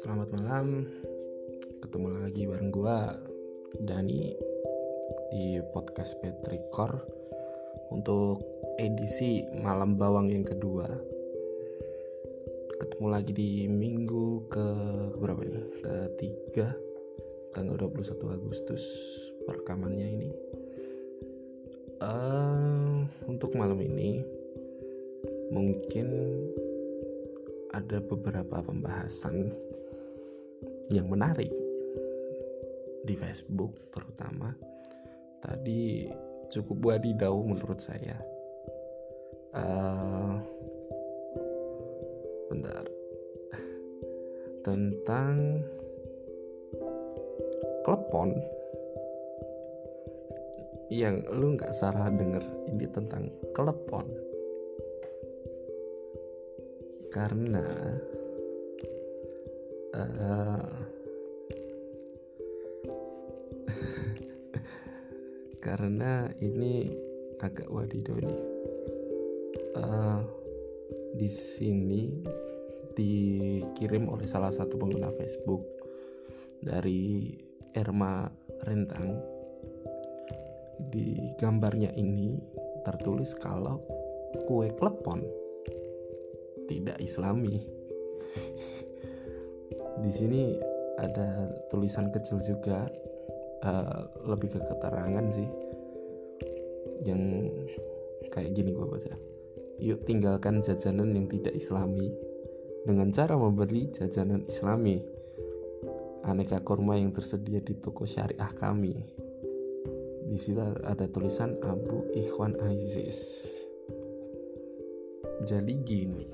Selamat malam, ketemu lagi bareng gua Dani di podcast Petrikor untuk edisi malam bawang yang kedua. Ketemu lagi di minggu ke berapa ini? Ketiga tanggal 21 Agustus perekamannya ini. Uh, untuk malam ini mungkin ada beberapa pembahasan yang menarik di Facebook terutama. Tadi cukup wadidaw menurut saya. Uh, bentar. Tentang klepon yang lu nggak salah denger ini tentang klepon karena uh, karena ini agak wadidaw ini uh, di sini dikirim oleh salah satu pengguna Facebook dari Erma Rentang di gambarnya ini tertulis kalau kue klepon tidak islami. Di sini ada tulisan kecil juga uh, lebih ke keterangan sih yang kayak gini gue baca. Yuk tinggalkan jajanan yang tidak islami dengan cara membeli jajanan islami. Aneka kurma yang tersedia di toko syariah kami di situ ada tulisan Abu Ikhwan Aziz. Jadi gini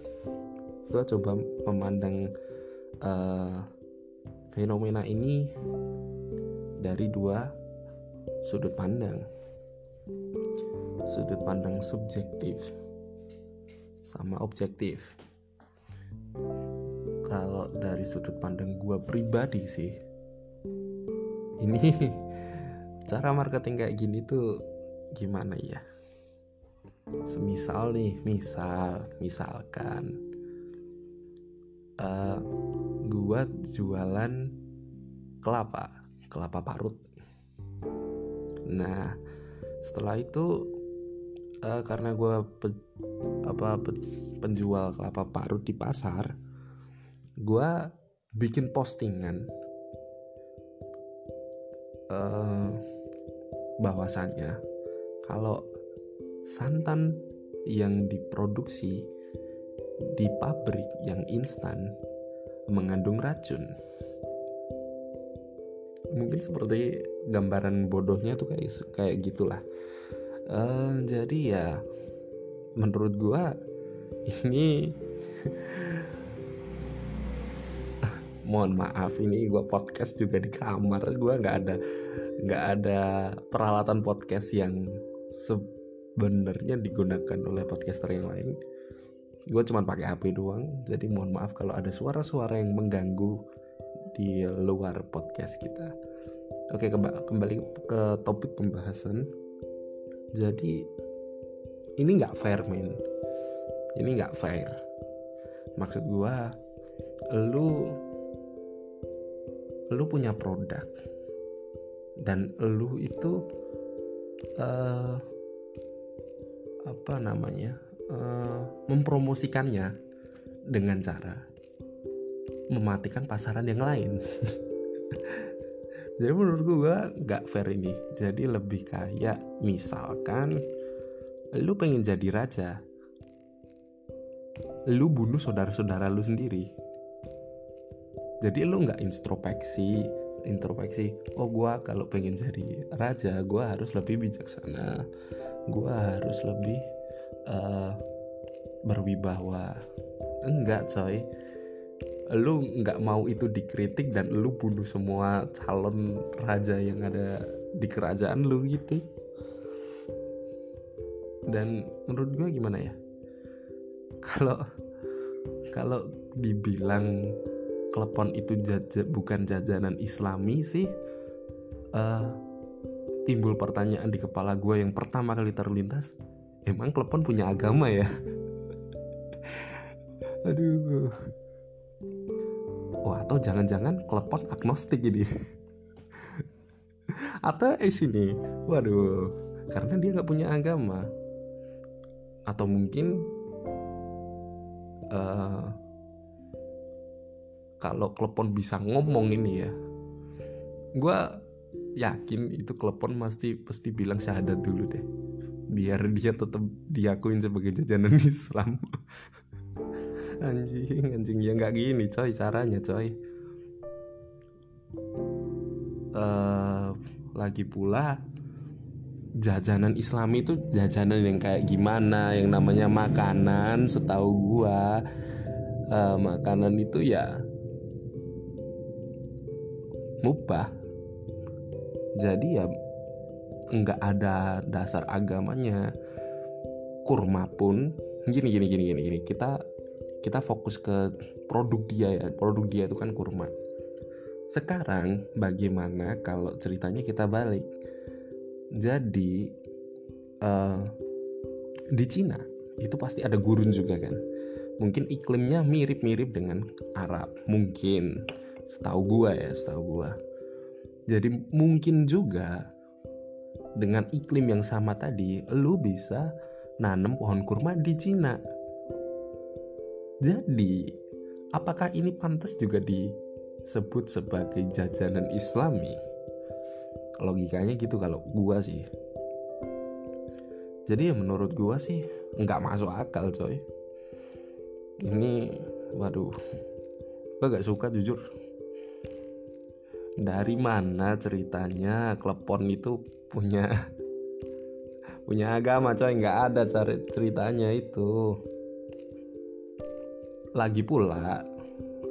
gue coba memandang uh, fenomena ini dari dua sudut pandang. Sudut pandang subjektif sama objektif. Kalau dari sudut pandang gue pribadi sih ini cara marketing kayak gini tuh gimana ya? Semisal nih misal misalkan uh, gua jualan kelapa kelapa parut. Nah setelah itu uh, karena gua pe, apa pe, penjual kelapa parut di pasar gua bikin postingan uh, bahwasannya kalau santan yang diproduksi di pabrik yang instan mengandung racun. Mungkin seperti gambaran bodohnya tuh kayak kayak gitulah. Uh, jadi ya menurut gua ini mohon maaf ini gua podcast juga di kamar gua nggak ada nggak ada peralatan podcast yang sebenarnya digunakan oleh podcaster yang lain. Gue cuma pakai HP doang jadi mohon maaf kalau ada suara-suara yang mengganggu di luar podcast kita. Oke kembali ke topik pembahasan. Jadi ini nggak fair men. Ini nggak fair. Maksud gue lu lu punya produk dan lu itu uh, apa namanya uh, mempromosikannya dengan cara mematikan pasaran yang lain. jadi menurut gue nggak fair ini. Jadi lebih kayak misalkan lu pengen jadi raja, lu bunuh saudara-saudara lu sendiri. Jadi lu nggak introspeksi, introspeksi. Oh gue kalau pengen jadi raja, gue harus lebih bijaksana. Gue harus lebih uh, berwibawa enggak coy lu nggak mau itu dikritik dan lu bunuh semua calon raja yang ada di kerajaan lu gitu dan menurut gue gimana ya kalau kalau dibilang klepon itu jaja, bukan jajanan islami sih. Uh, timbul pertanyaan di kepala gue yang pertama kali terlintas emang klepon punya agama ya? Aduh. Wah atau jangan-jangan klepon agnostik jadi atau eh sini. Waduh karena dia nggak punya agama. Atau mungkin uh, kalau klepon bisa ngomong ini ya. Gue yakin itu klepon pasti pasti bilang syahadat dulu deh. Biar dia tetap diakuin sebagai jajanan Islam. Anjing anjing ya nggak gini coy caranya coy. Uh, lagi pula jajanan Islam itu jajanan yang kayak gimana yang namanya makanan setahu gua uh, makanan itu ya mubah. Jadi ya nggak ada dasar agamanya. Kurma pun gini gini gini gini gini. Kita kita fokus ke produk dia ya. Produk dia itu kan kurma. Sekarang bagaimana kalau ceritanya kita balik? Jadi uh, di Cina itu pasti ada gurun juga kan? Mungkin iklimnya mirip-mirip dengan Arab mungkin setahu gua ya setahu gua jadi mungkin juga dengan iklim yang sama tadi, lu bisa nanam pohon kurma di Cina. Jadi, apakah ini pantas juga disebut sebagai jajanan Islami? Logikanya gitu kalau gua sih. Jadi ya menurut gua sih nggak masuk akal coy. Ini, waduh, gua gak suka jujur dari mana ceritanya klepon itu punya punya agama coy? Nggak ada cari ceritanya itu. Lagi pula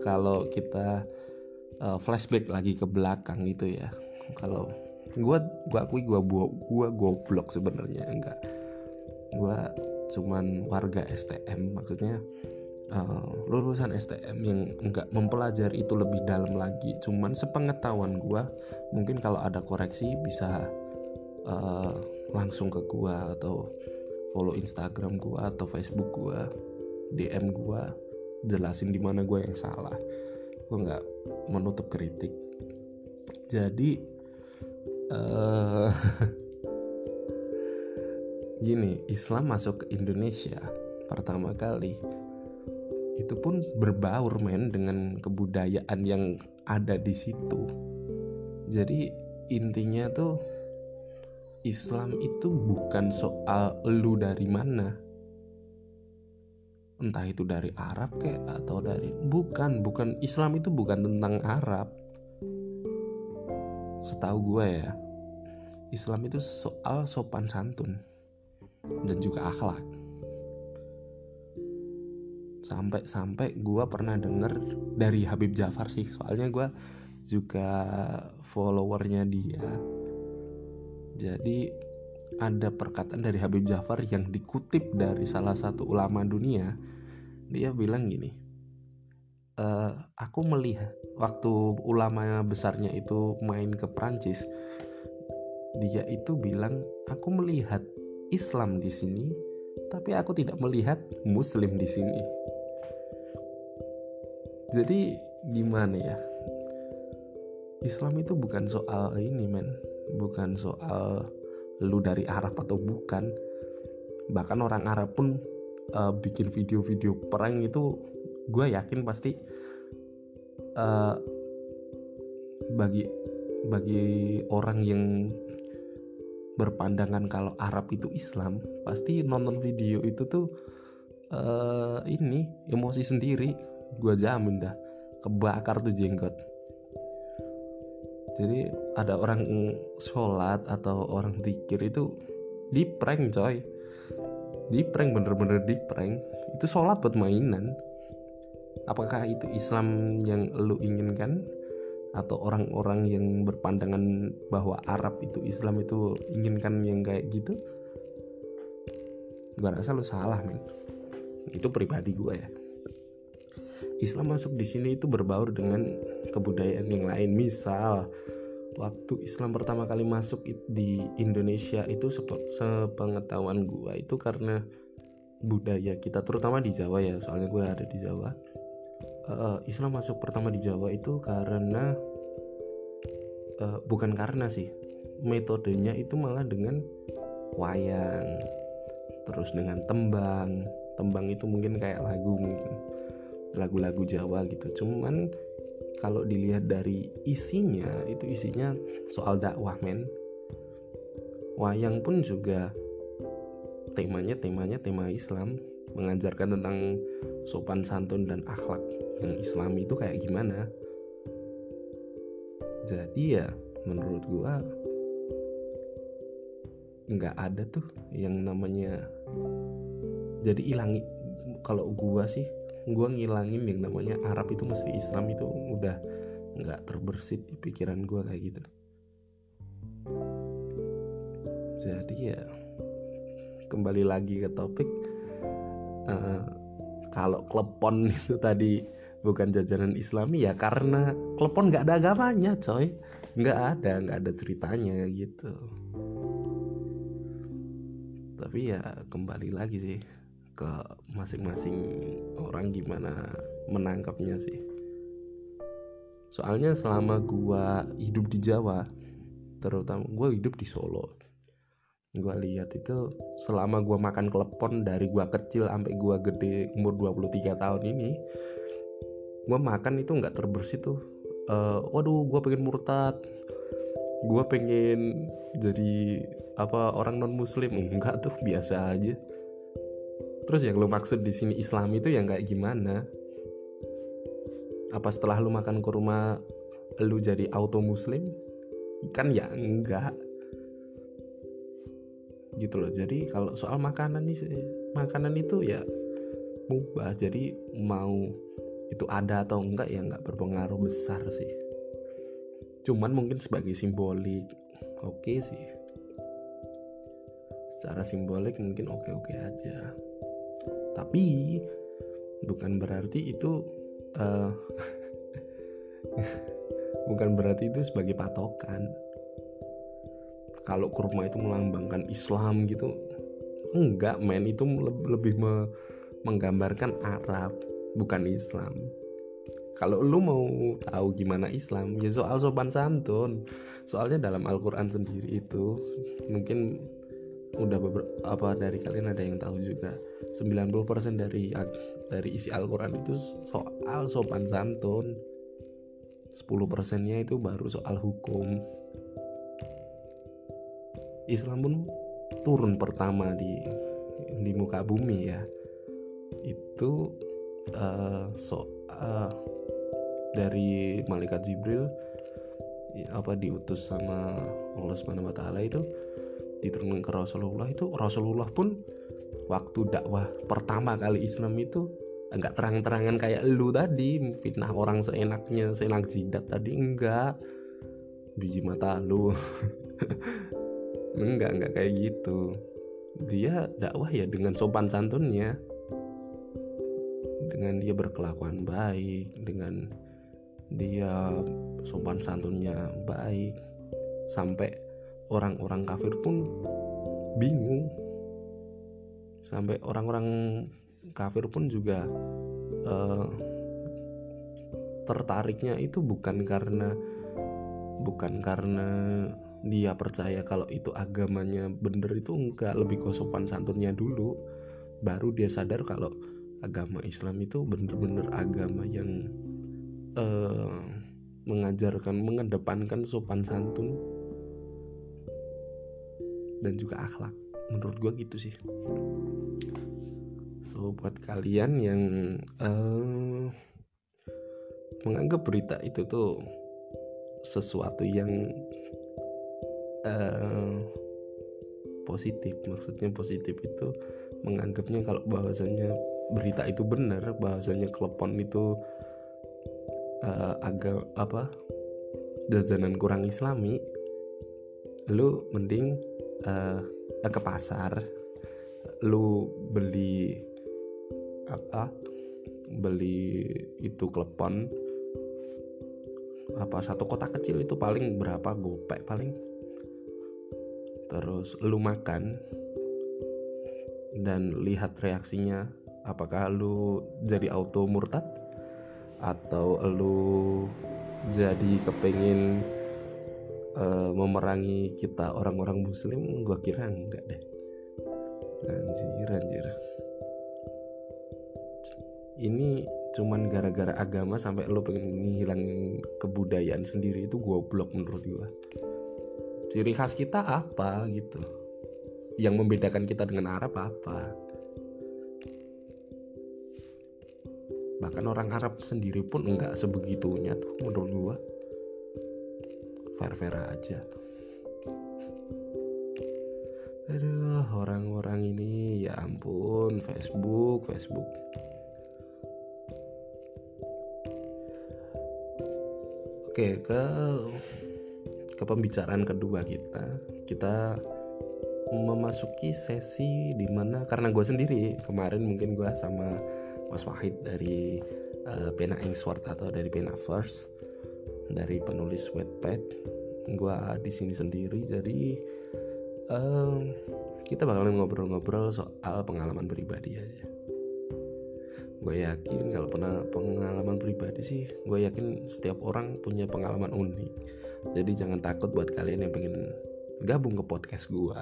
kalau kita uh, flashback lagi ke belakang itu ya kalau gue gua akui gue gua goblok sebenarnya enggak gue cuman warga STM maksudnya uh, lulusan STM yang nggak mempelajari itu lebih dalam lagi. Cuman sepengetahuan gue mungkin kalau ada koreksi bisa uh, langsung ke gue atau follow Instagram gue atau Facebook gue DM gue jelasin di mana gue yang salah. Gue nggak menutup kritik. Jadi uh, gini Islam masuk ke Indonesia pertama kali itu pun berbaur men dengan kebudayaan yang ada di situ. Jadi intinya tuh Islam itu bukan soal lu dari mana. Entah itu dari Arab kayak atau dari bukan bukan Islam itu bukan tentang Arab. Setahu gue ya Islam itu soal sopan santun dan juga akhlak sampai-sampai gue pernah denger dari Habib Jafar sih. Soalnya gue juga followernya dia. Jadi ada perkataan dari Habib Jafar yang dikutip dari salah satu ulama dunia. Dia bilang gini e, aku melihat waktu ulama besarnya itu main ke Prancis dia itu bilang aku melihat Islam di sini tapi aku tidak melihat muslim di sini jadi gimana ya? Islam itu bukan soal ini men. Bukan soal lu dari Arab atau bukan. Bahkan orang Arab pun uh, bikin video-video perang itu gue yakin pasti uh, bagi bagi orang yang berpandangan kalau Arab itu Islam pasti nonton video itu tuh uh, ini emosi sendiri gue jamin dah kebakar tuh jenggot. Jadi ada orang sholat atau orang pikir itu di prank coy. Di prank bener-bener di prank itu sholat buat mainan. Apakah itu Islam yang lu inginkan? Atau orang-orang yang berpandangan bahwa Arab itu Islam itu inginkan yang kayak gitu? Gue rasa lu salah men. Itu pribadi gue ya Islam masuk di sini itu berbaur dengan kebudayaan yang lain. Misal waktu Islam pertama kali masuk di Indonesia itu sepengetahuan gue itu karena budaya kita terutama di Jawa ya soalnya gue ada di Jawa. Uh, Islam masuk pertama di Jawa itu karena uh, bukan karena sih metodenya itu malah dengan wayang terus dengan tembang. Tembang itu mungkin kayak lagu mungkin lagu-lagu Jawa gitu. Cuman kalau dilihat dari isinya itu isinya soal dakwah men. Wayang pun juga temanya temanya tema Islam mengajarkan tentang sopan santun dan akhlak yang Islam itu kayak gimana. Jadi ya menurut gua nggak ada tuh yang namanya jadi ilangi. Kalau gua sih gue ngilangin yang namanya Arab itu mesti Islam itu udah nggak terbersit di pikiran gue kayak gitu. Jadi ya kembali lagi ke topik uh, kalau klepon itu tadi bukan jajanan Islami ya karena klepon nggak ada agamanya coy. Nggak ada nggak ada ceritanya gitu. Tapi ya kembali lagi sih ke masing-masing orang gimana menangkapnya sih. Soalnya selama gua hidup di Jawa terutama gua hidup di Solo gua lihat itu selama gua makan klepon dari gua kecil sampai gua gede umur 23 tahun ini gua makan itu nggak terbersih tuh. Uh, waduh gua pengen murtad. Gua pengen jadi apa orang non muslim enggak tuh biasa aja Terus yang lu maksud di sini Islam itu yang kayak gimana? Apa setelah lu makan kurma lu jadi auto muslim? Kan ya enggak. Gitu loh. Jadi kalau soal makanan nih makanan itu ya mubah. Jadi mau itu ada atau enggak ya enggak berpengaruh besar sih. Cuman mungkin sebagai simbolik oke okay sih. Secara simbolik mungkin oke-oke aja tapi bukan berarti itu uh, bukan berarti itu sebagai patokan. Kalau kurma itu melambangkan Islam gitu enggak men. Itu lebih me menggambarkan Arab bukan Islam. Kalau lu mau tahu gimana Islam ya soal sopan santun. Soalnya dalam Al-Quran sendiri itu mungkin udah beberapa dari kalian ada yang tahu juga. 90% dari dari isi Al-Qur'an itu soal sopan santun. 10% nya itu baru soal hukum. Islam pun turun pertama di di muka bumi ya. Itu uh, so uh, dari malaikat Jibril apa diutus sama Allah Subhanahu wa taala itu diturunkan ke Rasulullah itu Rasulullah pun waktu dakwah pertama kali Islam itu enggak terang-terangan kayak lu tadi fitnah orang seenaknya seenak jidat tadi enggak. Biji mata lu. Enggak enggak kayak gitu. Dia dakwah ya dengan sopan santunnya. Dengan dia berkelakuan baik dengan dia sopan santunnya baik. Sampai orang-orang kafir pun bingung. Sampai orang-orang kafir pun juga uh, tertariknya itu bukan karena bukan karena dia percaya kalau itu agamanya bener itu enggak. Lebih kosopan santunnya dulu baru dia sadar kalau agama Islam itu bener-bener agama yang uh, mengajarkan mengedepankan sopan santun dan juga akhlak. Menurut gue gitu sih. So buat kalian yang uh, menganggap berita itu tuh sesuatu yang uh, positif maksudnya positif itu menganggapnya kalau bahwasanya berita itu benar bahwasanya klepon itu uh, agak apa jajanan kurang islami lu mending uh, ke pasar lu beli apa? Beli itu klepon. Apa satu kota kecil itu paling berapa? Gopek paling. Terus lu makan dan lihat reaksinya. Apakah lu jadi auto murtad? Atau lu jadi kepingin uh, memerangi kita orang-orang muslim gua kira enggak deh. Anjir anjir. Ini cuman gara-gara agama sampai lo pengen ngilangin kebudayaan sendiri itu goblok menurut gua. Ciri khas kita apa gitu? Yang membedakan kita dengan Arab apa? Bahkan orang Arab sendiri pun enggak sebegitunya tuh menurut gua fair-fair aja. Aduh orang-orang ini ya ampun Facebook Facebook. Oke ke ke pembicaraan kedua kita. Kita memasuki sesi di mana karena gue sendiri kemarin mungkin gue sama Mas Wahid dari uh, Pena Ainsworth atau dari Pena First dari penulis Wattpad gue di sini sendiri jadi um, kita bakalan ngobrol-ngobrol soal pengalaman pribadi aja. Gue yakin kalau pernah pengalaman pribadi sih gue yakin setiap orang punya pengalaman unik. Jadi jangan takut buat kalian yang pengen gabung ke podcast gue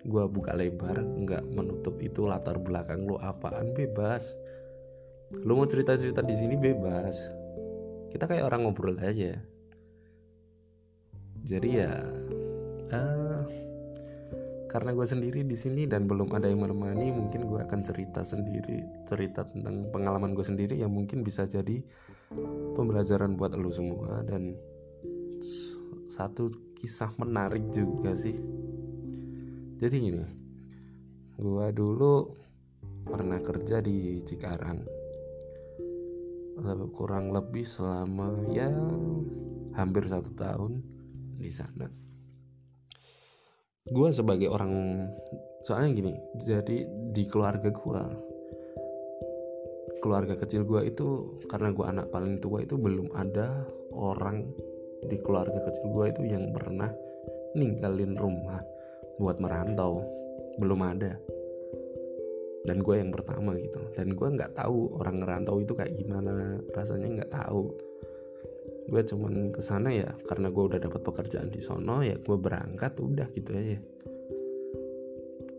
gue buka lebar nggak menutup itu latar belakang lo apaan bebas. Lo mau cerita cerita di sini bebas kita kayak orang ngobrol aja. Jadi ya uh, karena gue sendiri di sini dan belum ada yang menemani mungkin gue akan cerita sendiri cerita tentang pengalaman gue sendiri yang mungkin bisa jadi pembelajaran buat lo semua dan satu kisah menarik juga sih. Jadi gini gua dulu pernah kerja di Cikarang kurang lebih selama ya hampir satu tahun di sana. Gue sebagai orang soalnya gini jadi di keluarga gue keluarga kecil gue itu karena gue anak paling tua itu belum ada orang di keluarga kecil gue itu yang pernah ninggalin rumah buat merantau. Belum ada dan gue yang pertama gitu. Dan gue nggak tahu orang ngerantau itu kayak gimana rasanya nggak tahu. Gue cuman ke sana ya karena gue udah dapat pekerjaan di sono ya gue berangkat udah gitu aja.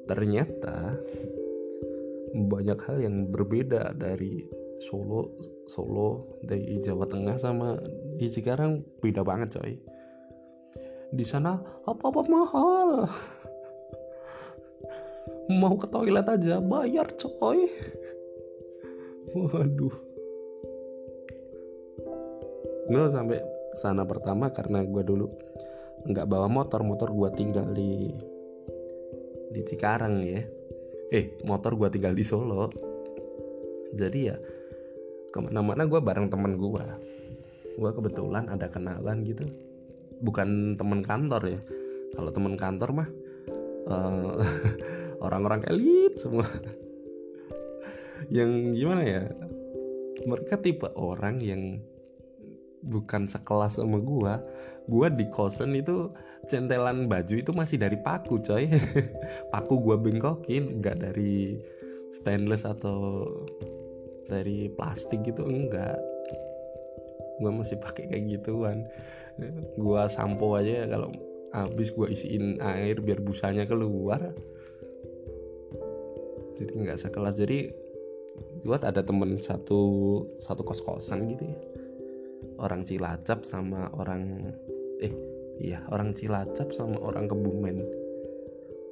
Ternyata banyak hal yang berbeda dari Solo Solo dari Jawa Tengah sama di Cikarang beda banget coy. Di sana apa apa mahal mau ke toilet aja bayar coy. Waduh. Gue sampai sana pertama karena gue dulu nggak bawa motor motor gue tinggal di di Cikarang ya. Eh motor gue tinggal di Solo. Jadi ya ke mana-mana gue bareng temen gue gue kebetulan ada kenalan gitu. Bukan temen kantor ya. Kalau temen kantor mah uh, orang-orang elit semua. Yang gimana ya? Mereka tipe orang yang bukan sekelas sama gua. Gua di kosan itu centelan baju itu masih dari paku coy. Paku gua bengkokin nggak dari stainless atau dari plastik gitu enggak gua masih pakai kayak gituan. Gua sampo aja kalau habis gua isiin air biar busanya keluar jadi nggak sekelas. Jadi buat ada temen satu satu kos kosan gitu ya. Orang Cilacap sama orang eh iya orang Cilacap sama orang Kebumen.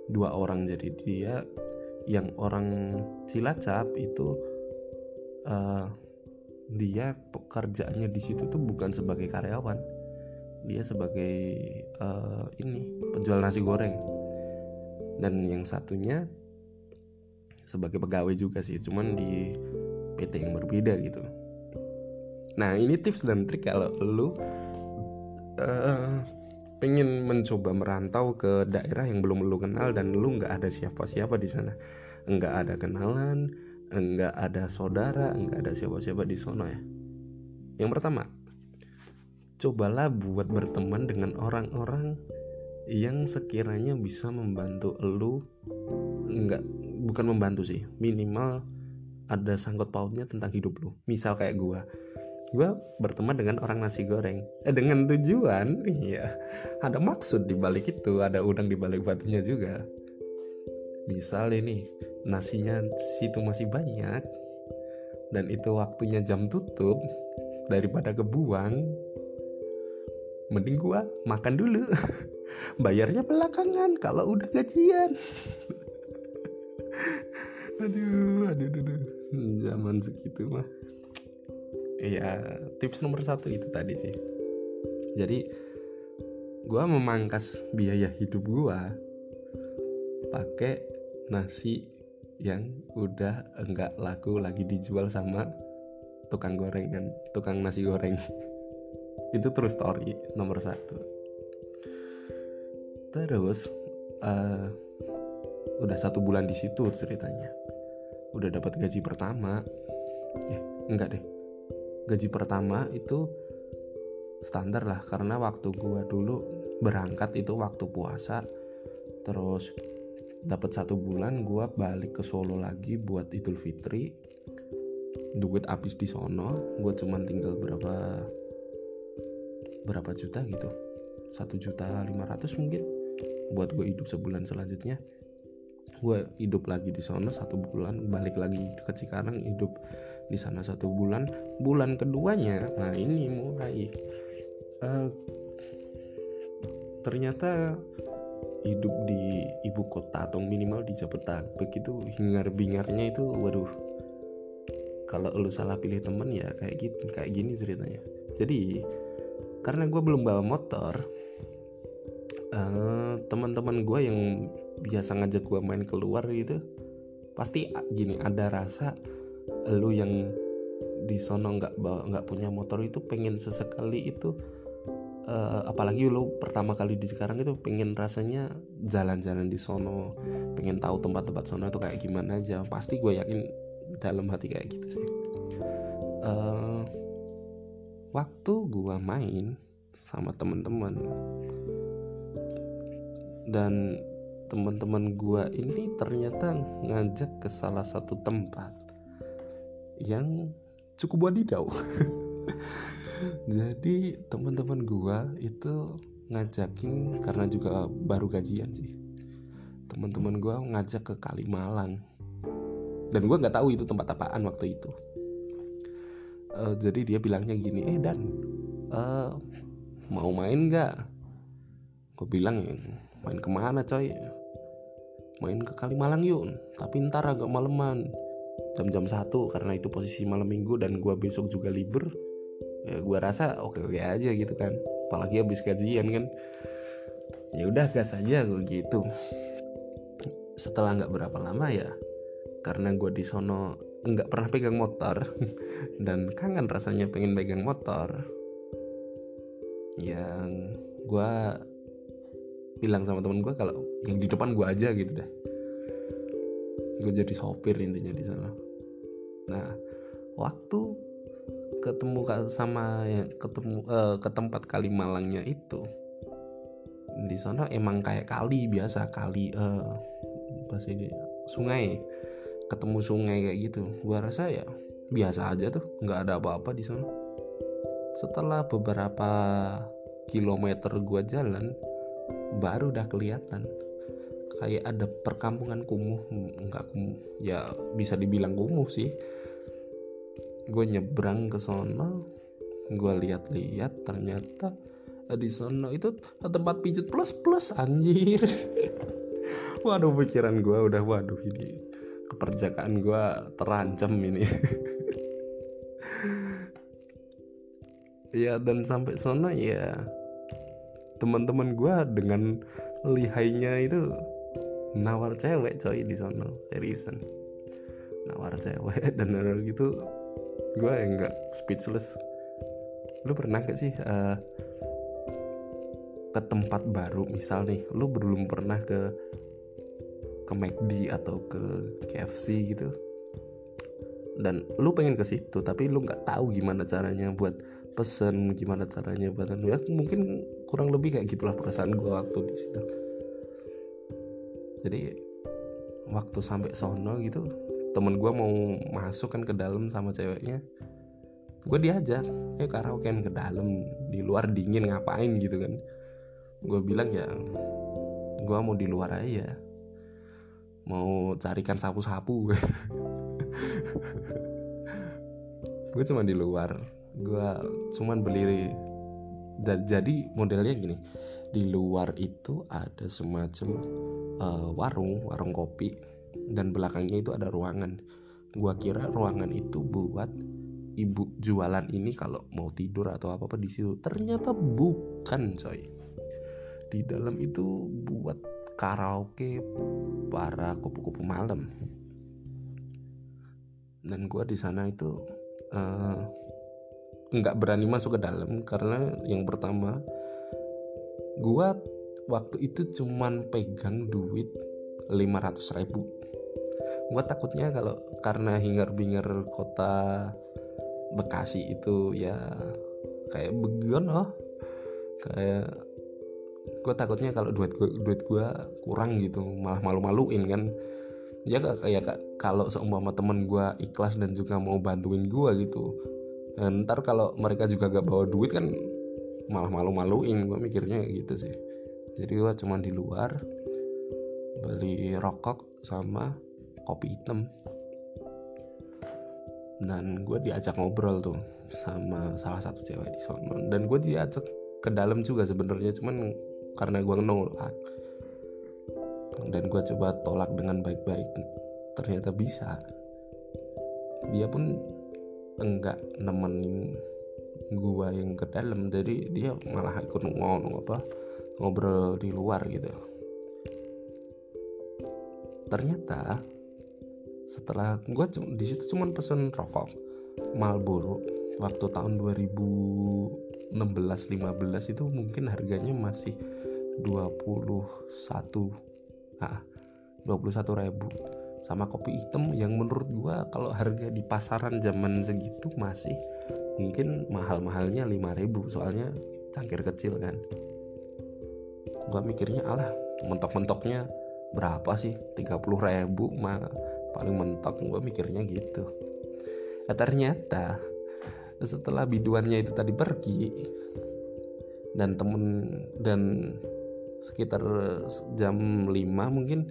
Dua orang jadi dia. Yang orang Cilacap itu uh, dia pekerjaannya di situ tuh bukan sebagai karyawan. Dia sebagai uh, ini penjual nasi goreng. Dan yang satunya sebagai pegawai juga sih cuman di PT yang berbeda gitu. Nah ini tips dan trik kalau lu uh, pengen mencoba merantau ke daerah yang belum lu kenal dan lu nggak ada siapa-siapa di sana. Nggak ada kenalan nggak ada saudara nggak ada siapa-siapa di sana ya. Yang pertama cobalah buat berteman dengan orang-orang yang sekiranya bisa membantu lu enggak bukan membantu sih. Minimal ada sangkut pautnya tentang hidup lu. Misal kayak gua. Gua berteman dengan orang nasi goreng. Eh dengan tujuan? Iya. Ada maksud di balik itu. Ada udang di balik batunya juga. Misal ini nasinya situ masih banyak dan itu waktunya jam tutup daripada kebuang mending gua makan dulu. Bayarnya belakangan kalau udah gajian aduh aduh aduh, zaman segitu mah. Iya tips nomor satu itu tadi sih. Jadi gua memangkas biaya hidup gua pakai nasi yang udah enggak laku lagi dijual sama tukang gorengan tukang nasi goreng. Itu true story nomor satu. Terus uh, udah satu bulan di situ ceritanya. Udah dapat gaji pertama. Eh enggak deh. Gaji pertama itu standar lah karena waktu gua dulu berangkat itu waktu puasa. Terus dapat satu bulan gua balik ke Solo lagi buat Idul Fitri. Duit habis di sono gue cuman tinggal berapa berapa juta gitu. Satu juta lima ratus mungkin buat gue hidup sebulan selanjutnya gue hidup lagi di sana satu bulan balik lagi ke Cikarang hidup di sana satu bulan. Bulan keduanya nah ini mulai uh, ternyata hidup di ibu kota atau minimal di Jabodetabek itu hingar bingarnya itu waduh. Kalau lu salah pilih temen ya kayak gitu kayak gini ceritanya. Jadi karena gue belum bawa motor uh, teman-teman gue yang biasa ngajak gue main keluar gitu pasti gini ada rasa lu yang di sono nggak nggak punya motor itu pengen sesekali itu uh, apalagi lu pertama kali di sekarang itu pengen rasanya jalan-jalan di sono pengen tahu tempat-tempat sono itu kayak gimana aja. Pasti gue yakin dalam hati kayak gitu sih. Uh, waktu gua main sama teman-teman dan teman-teman gua ini ternyata ngajak ke salah satu tempat yang cukup wadidaw jadi teman-teman gua itu ngajakin karena juga baru gajian sih teman-teman gua ngajak ke Kalimalang. Dan gua nggak tahu itu tempat apaan waktu itu. Uh, jadi dia bilangnya gini eh dan uh, mau main nggak? Gue bilang main ke mana coy main ke Kalimalang yuk. Tapi ntar agak maleman. Jam-jam satu karena itu posisi malam minggu dan gue besok juga libur ya gue rasa oke oke aja gitu kan. Apalagi habis gajian kan. Ya udah gas aja gue gitu. Setelah nggak berapa lama ya karena gue di sono nggak pernah pegang motor dan kangen rasanya pengen pegang motor yang gue bilang sama temen gue kalau yang di depan gue aja gitu deh gue jadi sopir intinya di sana. Nah waktu ketemu sama yang ketemu uh, ke tempat kali Malangnya itu di sana emang kayak kali biasa kali apa sih sungai. Ketemu sungai kayak gitu. Gua rasa ya biasa aja tuh nggak ada apa-apa di sana. Setelah beberapa kilometer gua jalan baru udah kelihatan. Kayak ada perkampungan kumuh nggak kumuh ya bisa dibilang kumuh sih. Gue nyebrang ke sana gue lihat-lihat ternyata di sana itu tempat pijat plus plus anjir. Waduh pikiran gue udah waduh ini keperjakaan gue terancam ini. Ya dan sampai sana ya teman-teman gue dengan lihainya itu nawar cewek coy di sana. Seriusan. Nawar cewek dan hal gitu. Gue enggak speechless. Lu pernah gak sih uh, ke tempat baru? Misal nih lu belum pernah ke ke McD atau ke KFC gitu. Dan lu pengen ke situ tapi lu nggak tahu gimana caranya buat pesen gimana caranya buat ya mungkin kurang lebih kayak gitulah perasaan gue waktu di situ. Jadi waktu sampai sono gitu temen gue mau masuk kan ke dalam sama ceweknya. Gue diajak ya karaokean ke dalam di luar dingin ngapain? gitu kan. Gue bilang ya gue mau di luar aja. Mau carikan sapu-sapu. Gue cuma di luar. Gue cuman beli jadi modelnya gini di luar itu ada semacam uh, warung warung kopi dan belakangnya itu ada ruangan. Gua kira ruangan itu buat ibu jualan ini kalau mau tidur atau apa apa di situ. Ternyata bukan coy. Di dalam itu buat karaoke para kupu-kupu malam. Dan gua di sana itu uh, nggak berani masuk ke dalam karena yang pertama gua waktu itu cuman pegang duit 500 ribu. Gue takutnya kalau karena hingar-bingar kota Bekasi itu ya kayak begitu loh. Kayak gue takutnya kalau duit gue duit gue kurang gitu malah malu-maluin kan. Ya kayak kalau seumpama temen gue ikhlas dan juga mau bantuin gue gitu dan ntar kalau mereka juga gak bawa duit kan malah malu-maluin. Gue mikirnya gitu sih. Jadi gue cuma di luar beli rokok sama kopi hitam. Dan gue diajak ngobrol tuh sama salah satu cewek di sana dan gue diajak ke dalam juga sebenarnya cuman karena gue nolak. Dan gue coba tolak dengan baik-baik. Ternyata bisa. Dia pun enggak nemenin gua yang ke dalam jadi dia malah ikut ngomong apa ngobrol di luar gitu. Ternyata setelah gua di situ cuman pesen rokok Marlboro waktu tahun 2016 15 itu mungkin harganya masih 21 nah 21 ribu sama kopi hitam yang menurut gua kalau harga di pasaran zaman segitu masih mungkin mahal-mahalnya 5000 soalnya cangkir kecil kan. Gua mikirnya alah mentok-mentoknya berapa sih? 30 ribu mah paling mentok. Gua mikirnya gitu. Nah, ternyata setelah biduannya itu tadi pergi dan temen dan sekitar jam 5 mungkin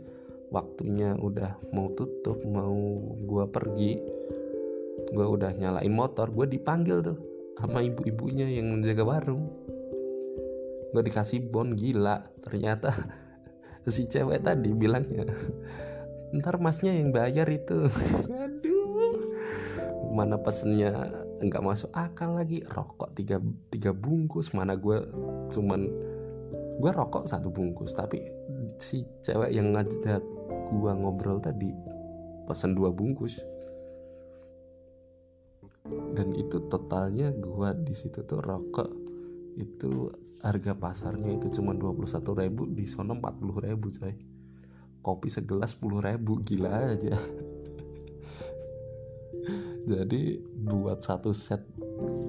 waktunya udah mau tutup mau gua pergi gue udah nyalain motor gue dipanggil tuh sama ibu-ibunya yang menjaga warung. Gue dikasih bon gila. Ternyata si cewek tadi bilangnya ntar masnya yang bayar itu. Aduh. Mana pesennya nggak masuk akal lagi. Rokok tiga, tiga bungkus. Mana gue cuman gue rokok satu bungkus. Tapi si cewek yang ngajak gue ngobrol tadi pesen dua bungkus. Dan itu totalnya gua di situ tuh rokok. Itu harga pasarnya itu cuma 21 ribu di sono 40 ribu coy. Kopi segelas 10 ribu gila aja. Jadi buat satu set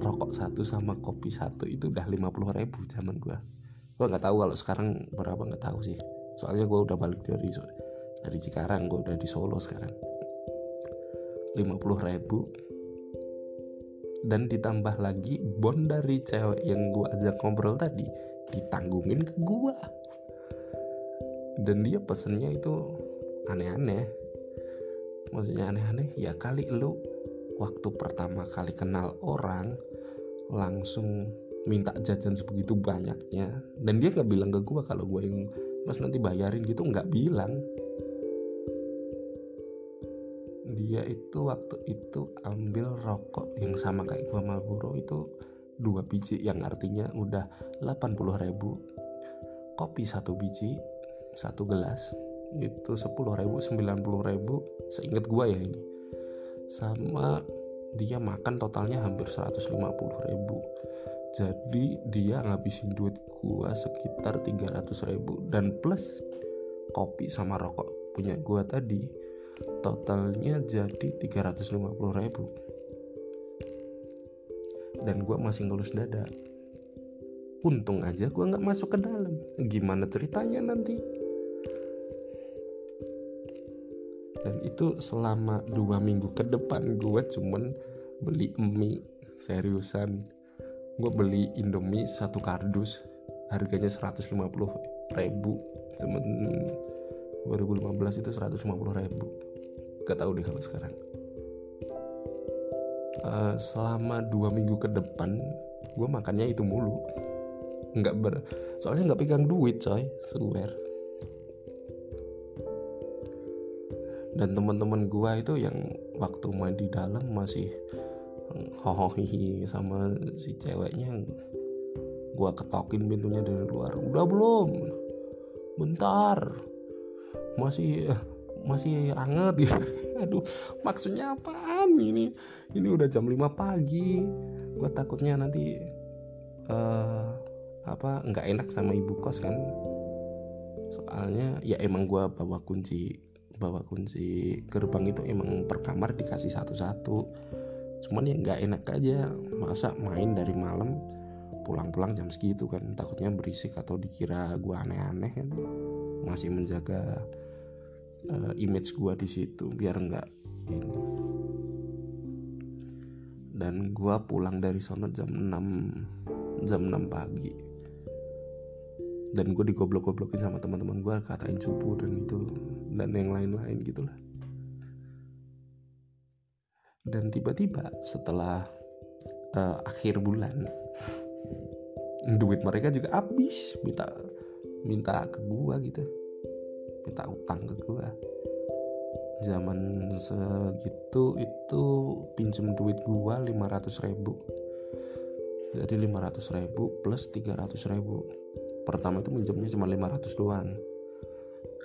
rokok satu sama kopi satu itu udah 50 ribu zaman gua. Gua nggak tahu kalau sekarang berapa nggak tahu sih. Soalnya gua udah balik dari dari Cikarang gua udah di Solo sekarang. 50 ribu. Dan ditambah lagi bon dari cewek yang gue ajak ngobrol tadi ditanggungin ke gue dan dia pesennya itu aneh-aneh. Maksudnya aneh-aneh ya kali lu waktu pertama kali kenal orang langsung minta jajan sebegitu banyaknya. Dan dia nggak bilang ke gue kalau gue yang mas nanti bayarin gitu nggak bilang dia itu waktu itu ambil rokok yang sama kayak gua Marlboro. Itu dua biji yang artinya udah 80 ribu. Kopi satu biji satu gelas itu 10 ribu 90 ribu. Seingat gua ya ini. Sama dia makan totalnya hampir 150 ribu. Jadi dia ngabisin duit gua sekitar 300 ribu. Dan plus kopi sama rokok punya gua tadi totalnya jadi 350 ribu. Dan gue masih ngelus dada. Untung aja gue nggak masuk ke dalam. Gimana ceritanya nanti? Dan itu selama dua minggu ke depan gue cuman beli mie seriusan. Gue beli indomie satu kardus harganya 150 ribu. Cuman 2015 itu 150 ribu. Gak tahu deh kalau sekarang. Uh, selama dua minggu ke depan gue makannya itu mulu. Nggak ber soalnya nggak pegang duit coy swear dan teman-teman gue itu yang waktu main di dalam masih hohohi sama si ceweknya. Gue ketokin pintunya dari luar. Udah belum? Bentar masih masih anget gitu. Aduh maksudnya apaan ini? Ini udah jam 5 pagi. Gue takutnya nanti uh, apa nggak enak sama ibu kos kan. Soalnya ya emang gue bawa kunci bawa kunci gerbang itu emang per kamar dikasih satu-satu. Cuman ya nggak enak aja. Masa main dari malam pulang-pulang jam segitu kan. Takutnya berisik atau dikira gue aneh-aneh kan. Masih menjaga uh, image gue di situ biar nggak ini. Dan gue pulang dari sana jam 6 jam 6 pagi. Dan gue digoblok-goblokin sama teman-teman gue katain cupu dan itu dan yang lain-lain gitulah. Dan tiba-tiba setelah uh, akhir bulan duit mereka juga habis minta minta ke gue gitu minta utang ke gue zaman segitu itu pinjem duit gue 500 ribu. Jadi 500 ribu plus 300 ribu. Pertama itu minjemnya cuma 500 doang.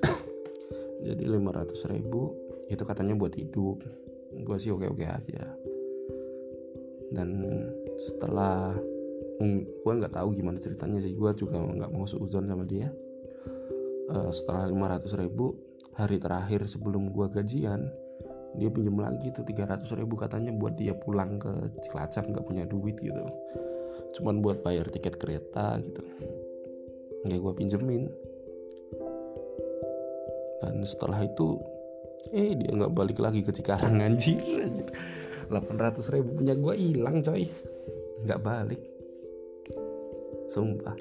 Jadi 500 ribu itu katanya buat hidup. Gue sih oke oke aja. Dan setelah gue nggak tahu gimana ceritanya sih. Gue juga nggak mau seuzon sama dia uh, setelah 500 ribu hari terakhir sebelum gue gajian dia pinjam lagi tuh 300 ribu katanya buat dia pulang ke Cilacap nggak punya duit gitu. Cuman buat bayar tiket kereta gitu. Nggak gue pinjemin. Dan setelah itu eh dia nggak balik lagi ke Cikarang anjir, anjir. 800 ribu punya gue hilang coy. Nggak balik. Sumpah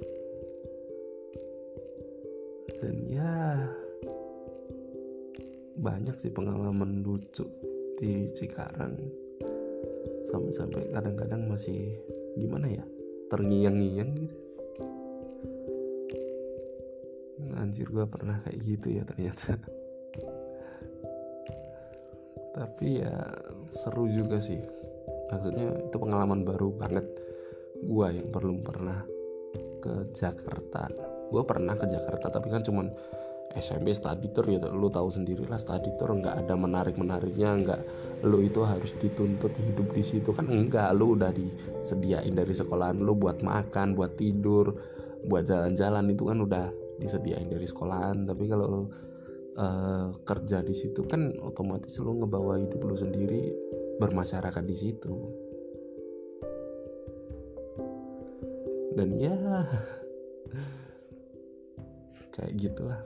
dan ya banyak sih pengalaman lucu di Cikarang. Sampai-sampai kadang-kadang masih gimana ya terngiang-ngiang gitu. Anjir gue pernah kayak gitu ya ternyata. Tapi ya seru juga sih. Maksudnya itu pengalaman baru banget gue yang belum pernah ke Jakarta gue pernah ke Jakarta tapi kan cuman SMP study tour ya lu tahu sendiri lah study tour nggak ada menarik menariknya nggak lu itu harus dituntut hidup di situ. Kan enggak lu udah disediain dari sekolahan lu buat makan buat tidur buat jalan-jalan. Itu kan udah disediain dari sekolahan. Tapi kalau lo uh, kerja di situ kan otomatis lo ngebawa hidup lo sendiri bermasyarakat di situ. Dan ya kayak gitulah.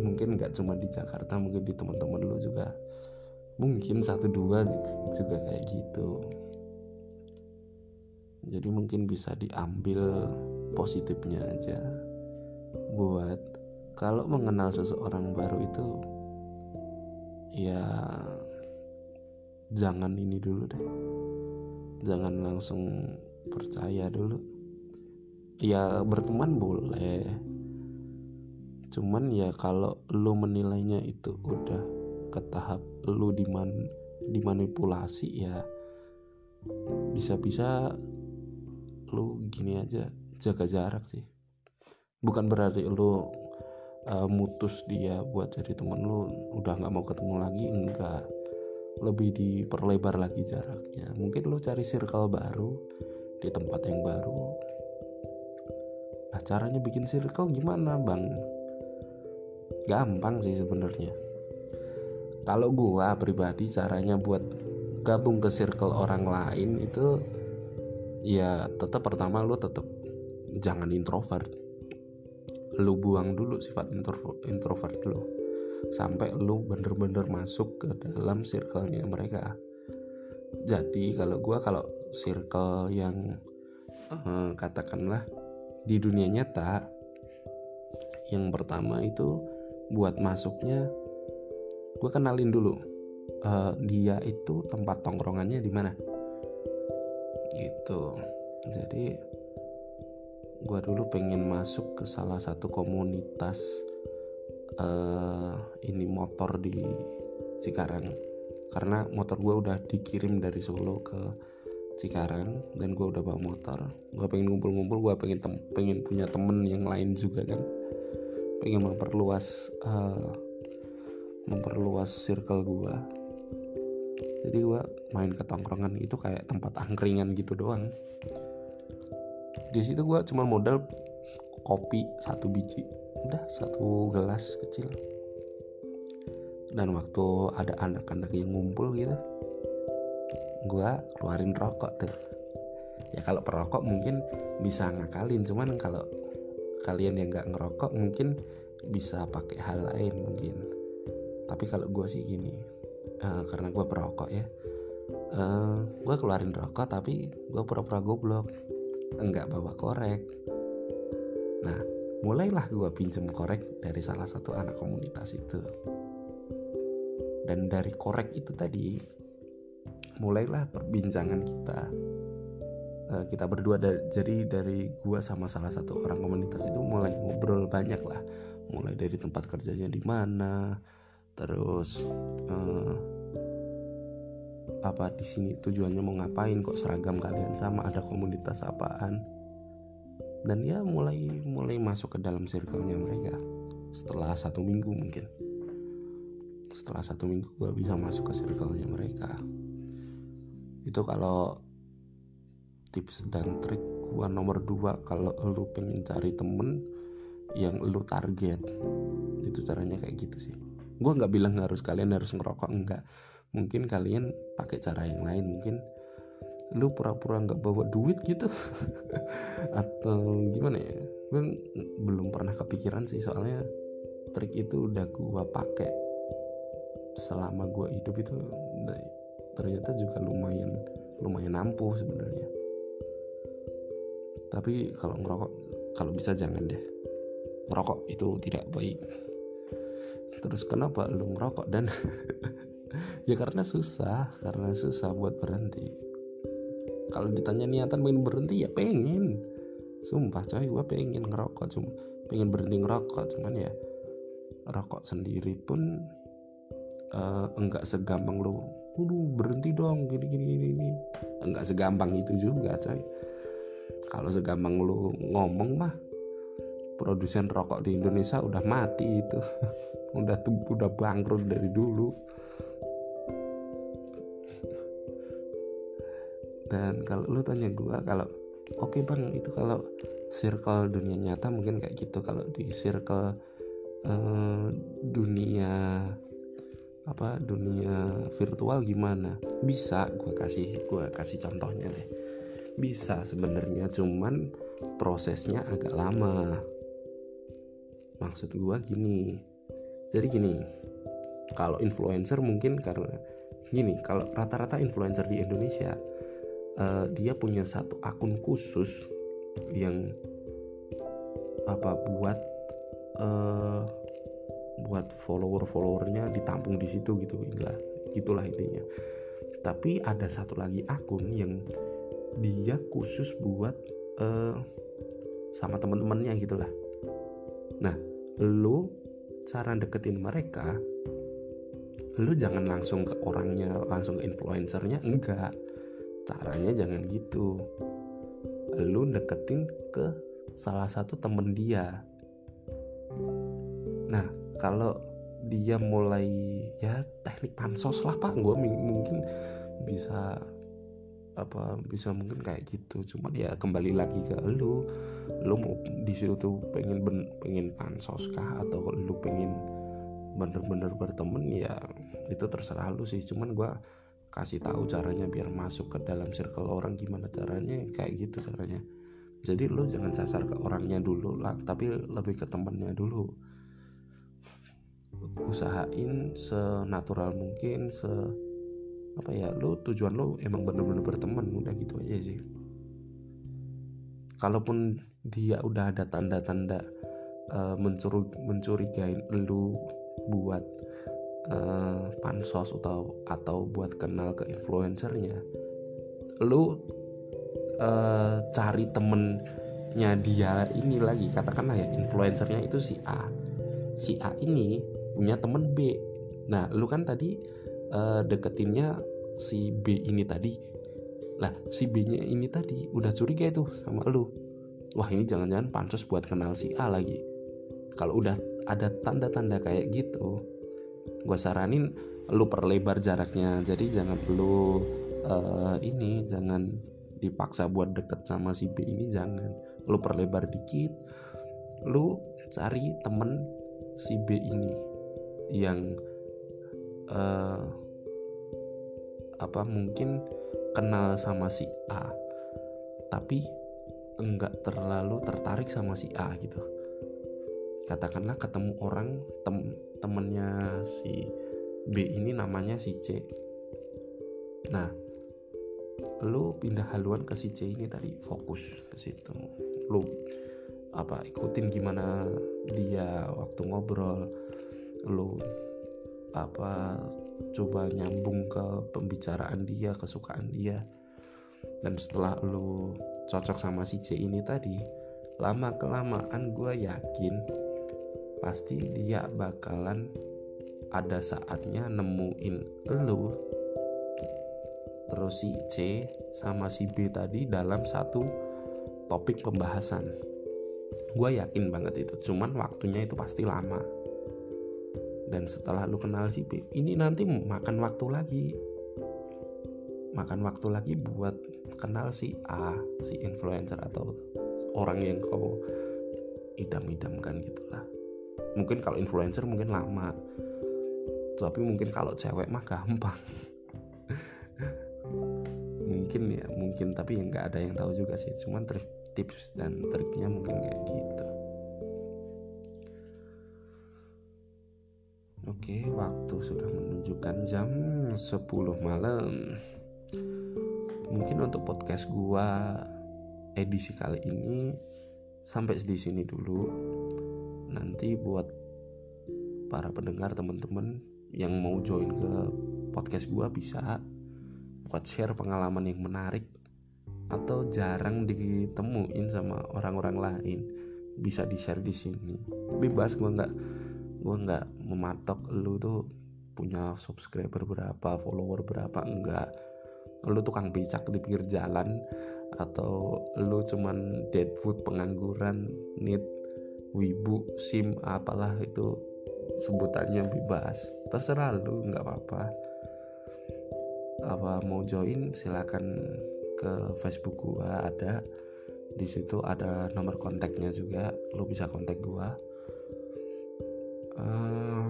Mungkin nggak cuma di Jakarta mungkin di teman-teman lo juga. Mungkin satu dua juga kayak gitu. Jadi mungkin bisa diambil positifnya aja. Buat kalau mengenal seseorang baru itu ya jangan ini dulu deh. Jangan langsung percaya dulu. Ya berteman boleh cuman ya kalau lu menilainya itu udah ke tahap lu diman dimanipulasi ya bisa-bisa lu gini aja jaga jarak sih. Bukan berarti lu uh, mutus dia buat jadi temen lu udah nggak mau ketemu lagi enggak. Lebih diperlebar lagi jaraknya. Mungkin lu cari circle baru di tempat yang baru. Nah caranya bikin circle gimana bang gampang sih sebenarnya. Kalau gua pribadi caranya buat gabung ke circle orang lain itu ya tetap pertama lu tetap jangan introvert. Lu buang dulu sifat intro, introvert lu. Sampai lu bener-bener masuk ke dalam circle-nya mereka. Jadi kalau gue kalau circle yang uh, katakanlah di dunia nyata yang pertama itu buat masuknya gue kenalin dulu uh, dia itu tempat tongkrongannya di mana. Gitu. Jadi gue dulu pengen masuk ke salah satu komunitas uh, ini motor di Cikarang. Karena motor gue udah dikirim dari Solo ke Cikarang dan gue udah bawa motor. Gue pengen ngumpul-ngumpul gue pengen pengen punya temen yang lain juga kan pengen memperluas uh, memperluas circle gue jadi gue main ke tongkrongan itu kayak tempat angkringan gitu doang. Di situ gue cuma modal kopi satu biji. Udah satu gelas kecil. Dan waktu ada anak-anak yang ngumpul gitu gue keluarin rokok tuh. Ya kalau perokok mungkin bisa ngakalin cuman kalau kalian yang nggak ngerokok mungkin bisa pakai hal lain mungkin. Tapi kalau gue sih gini uh, karena gue perokok ya uh, eh, gue keluarin rokok tapi gue pura-pura goblok enggak bawa korek. Nah mulailah gue pinjem korek dari salah satu anak komunitas itu. Dan dari korek itu tadi mulailah perbincangan kita uh, kita berdua dari, jadi dari gue sama salah satu orang komunitas itu mulai ngobrol banyak lah. Mulai dari tempat kerjanya di mana terus uh, apa di sini tujuannya mau ngapain kok seragam kalian sama ada komunitas apaan. Dan ya mulai mulai masuk ke dalam circle-nya mereka. Setelah satu minggu mungkin. Setelah satu minggu gue bisa masuk ke circle-nya mereka. Itu kalau tips dan trik gue nomor dua kalau lu pengen cari temen yang lu target. Itu caranya kayak gitu sih. Gue nggak bilang harus kalian harus ngerokok enggak. Mungkin kalian pakai cara yang lain mungkin lu pura-pura nggak bawa duit gitu. Atau gimana ya? Gue belum pernah kepikiran sih soalnya trik itu udah gue pakai selama gue hidup itu. Ternyata juga lumayan lumayan ampuh sebenarnya tapi kalau ngerokok kalau bisa jangan deh. Merokok itu tidak baik. Terus kenapa lu ngerokok dan ya karena susah karena susah buat berhenti. Kalau ditanya niatan pengen berhenti ya pengen. Sumpah coy gue pengen ngerokok cuma pengen berhenti ngerokok. Cuman ya rokok sendiri pun uh, enggak segampang lu Waduh berhenti dong gini gini, gini. enggak segampang itu juga coy kalau segampang lu ngomong mah produsen rokok di Indonesia udah mati itu. Udah tuh udah bangkrut dari dulu. Dan kalau lu tanya gue kalau oke okay bang itu kalau circle dunia nyata mungkin kayak gitu. Kalau di circle uh, dunia apa dunia virtual gimana? Bisa gue kasih gue kasih contohnya deh bisa sebenarnya cuman prosesnya agak lama. Maksud gue gini jadi gini kalau influencer mungkin karena gini kalau rata-rata influencer di Indonesia uh, dia punya satu akun khusus yang apa buat uh, buat follower-followernya ditampung di situ gitu lah gitulah intinya. Tapi ada satu lagi akun yang dia khusus buat uh, sama teman-temannya gitulah. Nah lu cara deketin mereka lu jangan langsung ke orangnya langsung ke influencernya enggak. Caranya jangan gitu. Lu deketin ke salah satu temen dia. Nah kalau dia mulai ya teknik pansos lah pak. Gue mungkin bisa apa bisa mungkin kayak gitu. Cuman ya kembali lagi ke lu. Lu mau di situ tuh pengen ben, pengen pansos kah? Atau lu pengen bener-bener berteman? Ya itu terserah lu sih. Cuman gue kasih tahu caranya biar masuk ke dalam circle orang gimana caranya kayak gitu caranya. Jadi lo jangan sasar ke orangnya dulu lah tapi lebih ke temennya dulu. Usahain senatural mungkin se apa ya lo tujuan lo emang bener-bener berteman udah gitu aja sih. Kalaupun dia udah ada tanda-tanda uh, mencuri mencurigain lu buat uh, pansos atau atau buat kenal ke influencernya lu uh, cari temennya dia ini lagi katakanlah ya influencernya itu si A. Si A ini punya temen B. Nah lu kan tadi uh, deketinnya si B ini tadi. Lah si B nya ini tadi udah curiga itu sama lu. Wah ini jangan-jangan pansos buat kenal si A lagi. Kalau udah ada tanda-tanda kayak gitu gue saranin lu perlebar jaraknya. Jadi jangan lu uh, ini jangan dipaksa buat deket sama si B ini jangan. Lu perlebar dikit lu cari temen si B ini yang uh, apa mungkin kenal sama si A tapi enggak terlalu tertarik sama si A gitu. Katakanlah ketemu orang tem temennya si B ini namanya si C. Nah lu pindah haluan ke si C ini tadi fokus ke situ. Lu apa ikutin gimana dia waktu ngobrol lu apa coba nyambung ke pembicaraan dia kesukaan dia. Dan setelah lu cocok sama si C ini tadi lama kelamaan gue yakin pasti dia bakalan ada saatnya nemuin lu terus si C sama si B tadi dalam satu topik pembahasan. Gue yakin banget itu cuman waktunya itu pasti lama dan setelah lu kenal si B ini nanti makan waktu lagi. Makan waktu lagi buat kenal si A si influencer atau orang yang kau idam-idamkan gitulah mungkin kalau influencer mungkin lama tapi mungkin kalau cewek mah gampang. Mungkin ya mungkin tapi yang nggak ada yang tahu juga sih. Cuman tips dan triknya mungkin kayak gitu oke waktu sudah menunjukkan jam 10 malam. Mungkin untuk podcast gua edisi kali ini sampai di sini dulu. Nanti buat para pendengar teman-teman yang mau join ke podcast gue bisa buat share pengalaman yang menarik atau jarang ditemuin sama orang-orang lain. Bisa di share di sini. Bebas gue nggak gue nggak mematok lu tuh punya subscriber berapa follower berapa enggak. Lu tukang becak di pinggir jalan atau lu cuman deadwood pengangguran need wibu sim apalah itu sebutannya bebas. Terserah lu nggak apa-apa. Apa mau join silakan ke Facebook gua ada. Di situ ada nomor kontaknya juga lu bisa kontak gua uh,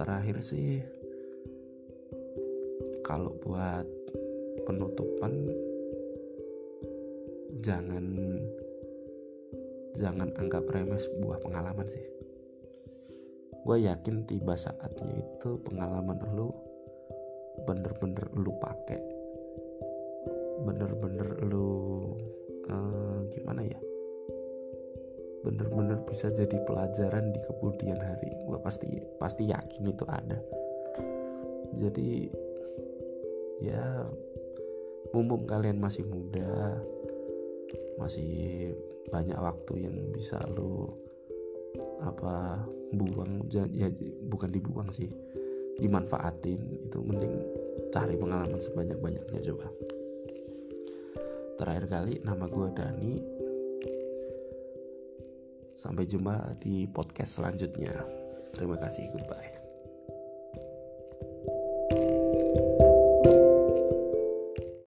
terakhir sih kalau buat penutupan jangan jangan anggap remeh sebuah pengalaman sih. Gue yakin tiba saatnya itu pengalaman lu bener-bener lu pakai. Bener-bener lu uh, gimana ya bener-bener bisa jadi pelajaran di kemudian hari. Gue pasti pasti yakin itu ada. Jadi ya mumpung kalian masih muda masih banyak waktu yang bisa lo apa buang ya bukan dibuang sih dimanfaatin itu mending cari pengalaman sebanyak banyaknya coba. Terakhir kali nama gue Dani sampai jumpa di podcast selanjutnya. Terima kasih. Goodbye